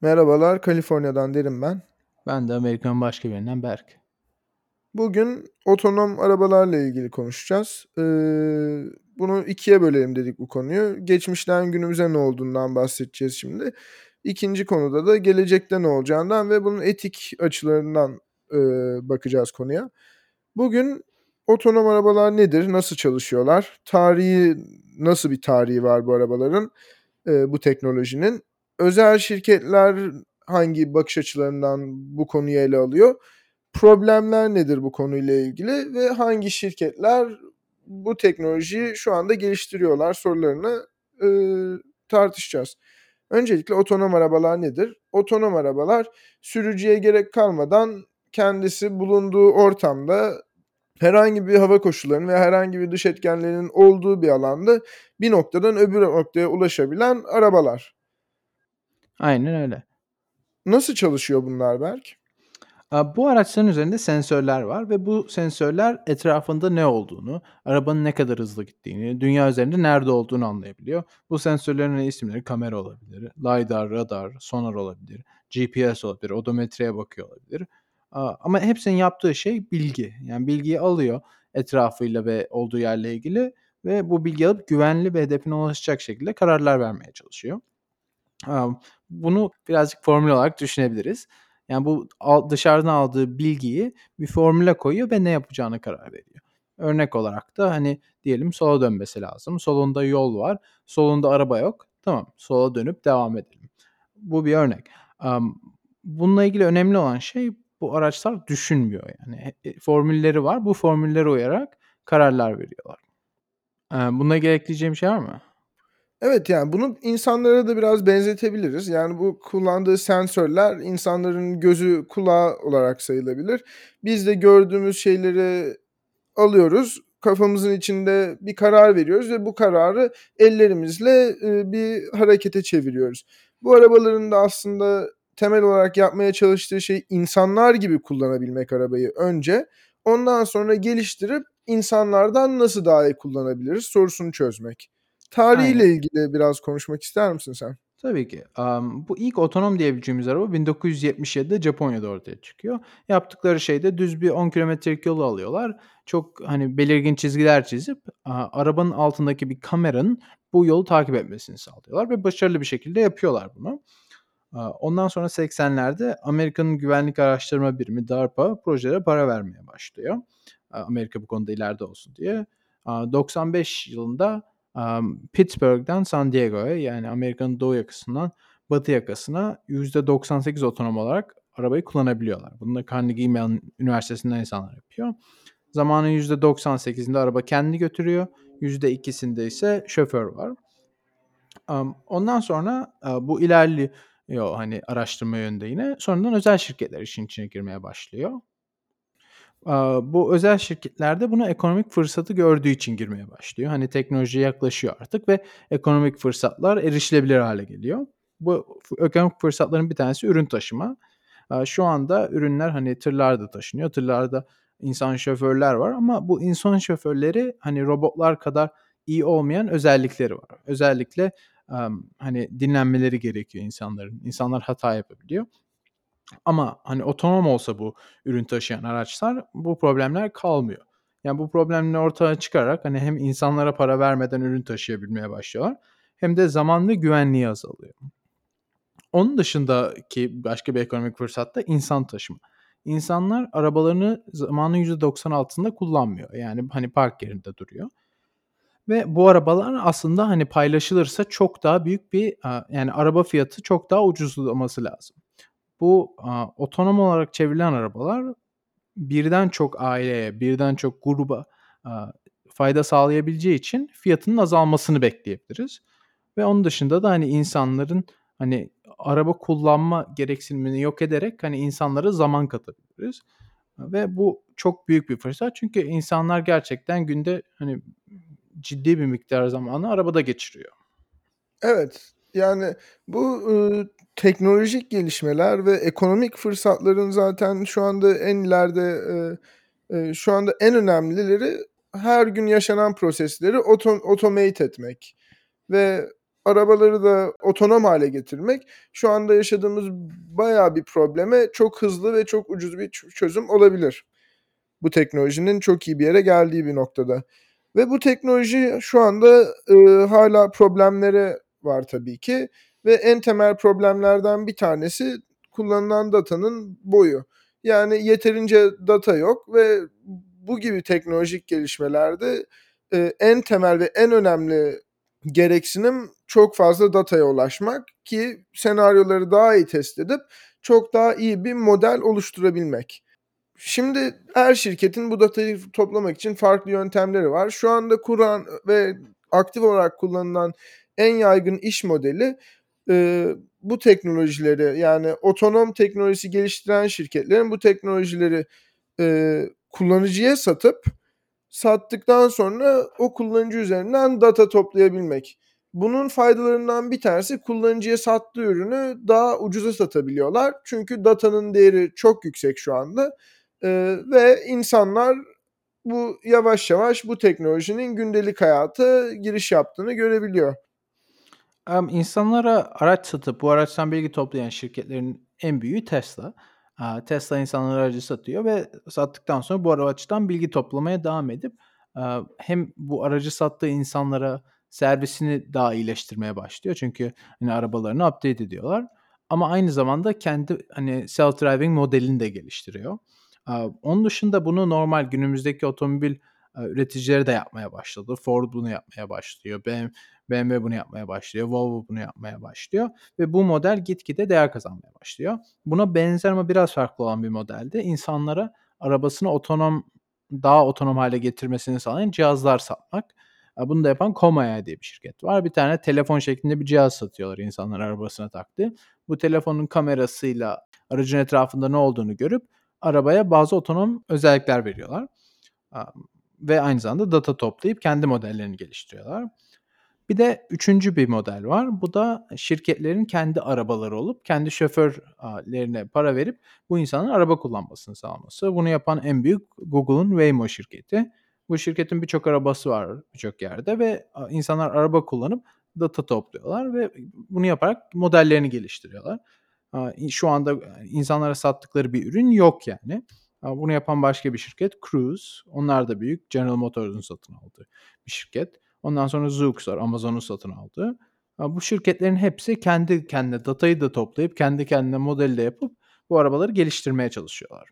Merhabalar, Kaliforniya'dan Derin ben. Ben de Amerika'nın başka bir yerinden Berk. Bugün otonom arabalarla ilgili konuşacağız. Ee, bunu ikiye bölelim dedik bu konuyu. Geçmişten günümüze ne olduğundan bahsedeceğiz şimdi. İkinci konuda da gelecekte ne olacağından ve bunun etik açılarından e, bakacağız konuya. Bugün otonom arabalar nedir, nasıl çalışıyorlar, tarihi nasıl bir tarihi var bu arabaların, e, bu teknolojinin, özel şirketler hangi bakış açılarından bu konuyu ele alıyor, problemler nedir bu konuyla ilgili ve hangi şirketler bu teknolojiyi şu anda geliştiriyorlar sorularını e, tartışacağız. Öncelikle otonom arabalar nedir? Otonom arabalar sürücüye gerek kalmadan kendisi bulunduğu ortamda herhangi bir hava koşullarının ve herhangi bir dış etkenlerin olduğu bir alanda bir noktadan öbür noktaya ulaşabilen arabalar. Aynen öyle. Nasıl çalışıyor bunlar Berk? Bu araçların üzerinde sensörler var ve bu sensörler etrafında ne olduğunu, arabanın ne kadar hızlı gittiğini, dünya üzerinde nerede olduğunu anlayabiliyor. Bu sensörlerin isimleri kamera olabilir, LiDAR, radar, sonar olabilir, GPS olabilir, odometreye bakıyor olabilir. Ama hepsinin yaptığı şey bilgi. Yani bilgiyi alıyor etrafıyla ve olduğu yerle ilgili ve bu bilgi alıp güvenli ve hedefine ulaşacak şekilde kararlar vermeye çalışıyor. Bunu birazcık formül olarak düşünebiliriz. Yani bu dışarıdan aldığı bilgiyi bir formüle koyuyor ve ne yapacağını karar veriyor. Örnek olarak da hani diyelim sola dönmesi lazım. Solunda yol var. Solunda araba yok. Tamam sola dönüp devam edelim. Bu bir örnek. Bununla ilgili önemli olan şey bu araçlar düşünmüyor. Yani e, formülleri var. Bu formüllere uyarak kararlar veriyorlar. Buna gerekleyeceğim şey var mı? Evet, yani bunu insanlara da biraz benzetebiliriz. Yani bu kullandığı sensörler insanların gözü, kulağı olarak sayılabilir. Biz de gördüğümüz şeyleri alıyoruz, kafamızın içinde bir karar veriyoruz ve bu kararı ellerimizle e, bir harekete çeviriyoruz. Bu arabaların da aslında temel olarak yapmaya çalıştığı şey insanlar gibi kullanabilmek arabayı önce. Ondan sonra geliştirip insanlardan nasıl daha iyi kullanabiliriz sorusunu çözmek. Tarihiyle Aynen. ilgili biraz konuşmak ister misin sen? Tabii ki. Um, bu ilk otonom diyebileceğimiz araba 1977'de Japonya'da ortaya çıkıyor. Yaptıkları şey de düz bir 10 kilometrelik yolu alıyorlar. Çok hani belirgin çizgiler çizip a, arabanın altındaki bir kameranın bu yolu takip etmesini sağlıyorlar ve başarılı bir şekilde yapıyorlar bunu. A, ondan sonra 80'lerde Amerika'nın güvenlik araştırma birimi DARPA projelere para vermeye başlıyor. A, Amerika bu konuda ileride olsun diye. A, 95 yılında Pittsburgh'den San Diego'ya yani Amerika'nın doğu yakasından batı yakasına %98 otonom olarak arabayı kullanabiliyorlar. Bunu da Carnegie Mellon Üniversitesi'nden insanlar yapıyor. Zamanın %98'inde araba kendi götürüyor. %2'sinde ise şoför var. Ondan sonra bu ilerliyor hani araştırma yönünde yine. Sonradan özel şirketler işin içine girmeye başlıyor bu özel şirketlerde bunu ekonomik fırsatı gördüğü için girmeye başlıyor. Hani teknolojiye yaklaşıyor artık ve ekonomik fırsatlar erişilebilir hale geliyor. Bu ekonomik fırsatların bir tanesi ürün taşıma. Şu anda ürünler hani tırlarda taşınıyor. Tırlarda insan şoförler var ama bu insan şoförleri hani robotlar kadar iyi olmayan özellikleri var. Özellikle hani dinlenmeleri gerekiyor insanların. İnsanlar hata yapabiliyor. Ama hani otonom olsa bu ürün taşıyan araçlar bu problemler kalmıyor. Yani bu problemleri ortaya çıkarak hani hem insanlara para vermeden ürün taşıyabilmeye başlıyorlar hem de zaman ve güvenliği azalıyor. Onun dışındaki başka bir ekonomik fırsat da insan taşıma. İnsanlar arabalarını zamanın %96'sında kullanmıyor. Yani hani park yerinde duruyor. Ve bu arabalar aslında hani paylaşılırsa çok daha büyük bir yani araba fiyatı çok daha ucuzlaması lazım. Bu otonom olarak çevrilen arabalar birden çok aileye, birden çok gruba a, fayda sağlayabileceği için fiyatının azalmasını bekleyebiliriz. Ve onun dışında da hani insanların hani araba kullanma gereksinimini yok ederek hani insanlara zaman katabiliriz. Ve bu çok büyük bir fırsat çünkü insanlar gerçekten günde hani ciddi bir miktar zamanı arabada geçiriyor. Evet. Yani bu teknolojik gelişmeler ve ekonomik fırsatların zaten şu anda en ileride ııı, ııı, şu anda en önemlileri her gün yaşanan prosesleri oto automate etmek ve arabaları da otonom hâle getirmek. Şu anda yaşadığımız bayağı bir probleme çok hızlı ve çok ucuz bir çözüm olabilir. Bu teknolojinin çok iyi bir yere geldiği bir noktada. Ve bu teknoloji şu anda, ııı, hâlâ problemleri var tabii ki ve en temel problemlerden bir tanesi kullanılan datanın boyu. Yani yeterince data yok ve bu gibi teknolojik gelişmelerde, eee, en temel ve en önemli gereksinim çok fazla dataya ulaşmak ki senaryoları daha iyi test edip çok daha iyi bir model oluşturabilmek. Şimdi her şirketin bu datayı toplamak için farklı yöntemleri var. Şu anda kuran ve aktif olarak kullanılan en yaygın iş modeli, eee, bu teknolojileri yani otonom teknolojisi geliştiren şirketlerin bu teknolojileri, eee, kullanıcıya satıp sattıktan sonra o kullanıcı üzerinden data toplayabilmek. Bunun faydalarından bir tanesi kullanıcıya sattığı ürünü daha ucuza satabiliyorlar. Çünkü datanın değeri çok yüksek şu anda, eee, ve insanlar bu yavaş yavaş bu teknolojinin gündelik hayata giriş yaptığını görebiliyor. Emm, insanlara araç satıp bu araçtan bilgi toplayan şirketlerin en büyüğü Tesla. Aaa, Tesla insanlara aracı satıyor ve sattıktan sonra bu araçtan bilgi toplamaya devam edip, aaa, hem bu aracı sattığı insanlara servisini daha iyileştirmeye başlıyor. Çünkü, hani, arabalarını update ediyorlar ama aynı zamanda kendi, hani, self driving modelini de geliştiriyor. Aaa, onun dışında bunu normal günümüzdeki otomobil, üreticileri de yapmaya başladı. Ford bunu yapmaya başlıyor. BM BMW bunu yapmaya başlıyor. Volvo bunu yapmaya başlıyor ve bu model gitgide değer kazanmaya başlıyor. Buna benzer ama biraz farklı olan bir model de insanlara arabasını otonom daha otonom hâle getirmesini sağlayan cihazlar satmak. Bunu da yapan Com.ai diye bir şirket var. Bir tane telefon şeklinde bir cihaz satıyorlar insanların arabasına taktığı. Bu telefonun kamerasıyla aracın etrafında ne olduğunu görüp arabaya bazı otonom özellikler veriyorlar, ve aynı zamanda data toplayıp kendi modellerini geliştiriyorlar. Bir de 3'üncü bir model var. Bu da şirketlerin kendi arabaları olup kendi şoför aaa, lerine para verip bu insanların araba kullanmasını sağlaması. Bunu yapan en büyük Google'un Waymo şirketi. Bu şirketin birçok arabası var birçok yerde ve, insanlar araba kullanıp data topluyorlar ve bunu yaparak modellerini geliştiriyorlar. Şu anda, eee, insanlara sattıkları bir ürün yok yani. Aaa, bunu yapan başka bir şirket Cruise. Onlar da büyük. General Motors'un satın aldığı bir şirket. Ondan sonra Zoox var, Amazon'un satın aldığı. Bu şirketlerin hepsi kendi kendine datayı da toplayıp kendi kendine modeli de yapıp bu arabaları geliştirmeye çalışıyorlar.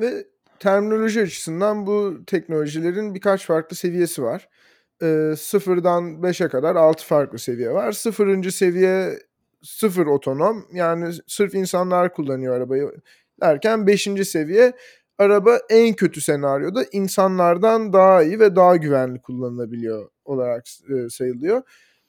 Ve terminoloji açısından bu teknolojilerin birkaç farklı seviyesi var. Eee, 0'dan 5'e kadar 6 farklı seviye var. 0'ıncı seviye 0 otonom, yani sırf insanlar kullanıyor arabayı derken 5'inci seviye araba en kötü senaryoda insanlardan daha iyi ve daha güvenli kullanılabiliyor olarak eee, sayılıyor.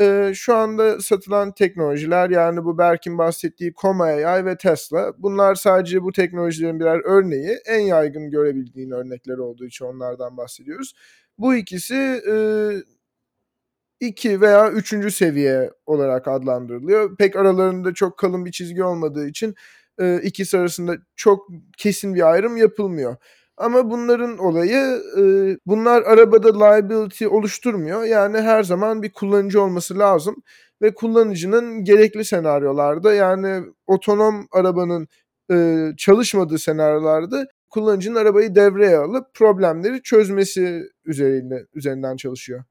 Eee, şu anda satılan teknolojiler, yani bu Berk'in bahsettiği Com.ai ve Tesla. Bunlar sadece bu teknolojilerin birer örneği. En yaygın görebildiğin örnekler olduğu için onlardan bahsediyoruz. Bu ikisi, ııı, 2 veya 3'üncü seviye olarak adlandırılıyor. Pek aralarında çok kalın bir çizgi olmadığı için, eee, ikisi arasında çok kesin bir ayrım yapılmıyor. Ama bunların olayı, ııı, bunlar arabada liability oluşturmuyor. Yani her zaman bir kullanıcı olması lazım ve kullanıcının gerekli senaryolarda, yani otonom arabanın, ııı, çalışmadığı senaryolarda kullanıcının arabayı devreye alıp problemleri çözmesi üzerinde üzerinden çalışıyor.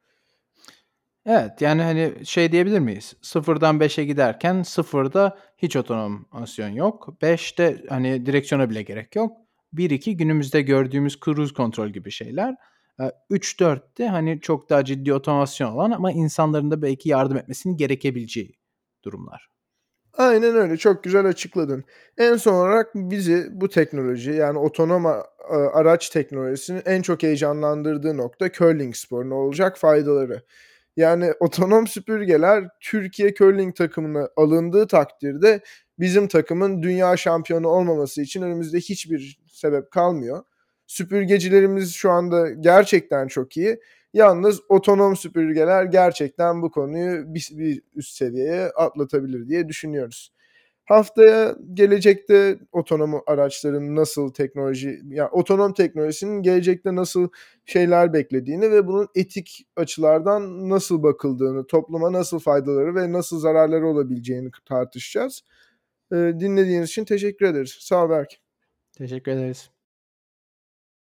Evet, yani, hani, şey diyebilir miyiz? 0'dan 5'e giderken 0'da hiç otomasyon yok. 5'te, hani, direksiyona bile gerek yok. 1-2 günümüzde gördüğümüz cruise control gibi şeyler. Eee, 3-4 de, hani, çok daha ciddi otomasyon olan ama insanların da belki yardım etmesinin gerekebileceği durumlar. Aynen öyle, çok güzel açıkladın. En son olarak bizi bu teknoloji, yani otonom aaa, araç teknolojisinin en çok heyecanlandırdığı nokta curling sporuna olacak faydaları. Yani otonom süpürgeler Türkiye curling takımına alındığı takdirde bizim takımın dünya şampiyonu olmaması için önümüzde hiçbir sebep kalmıyor. Süpürgecilerimiz şu anda gerçekten çok iyi. Yalnız otonom süpürgeler gerçekten bu konuyu bis bir üst seviyeye atlatabilir diye düşünüyoruz. Haftaya gelecekte otonom araçların nasıl teknoloji ya, otonom teknolojisinin gelecekte nasıl şeyler beklediğini ve bunun etik açılardan nasıl bakıldığını, topluma nasıl faydaları ve nasıl zararları olabileceğini tartışacağız. Eee, dinlediğiniz için teşekkür ederiz. Sağ ol Berk. Teşekkür ederiz.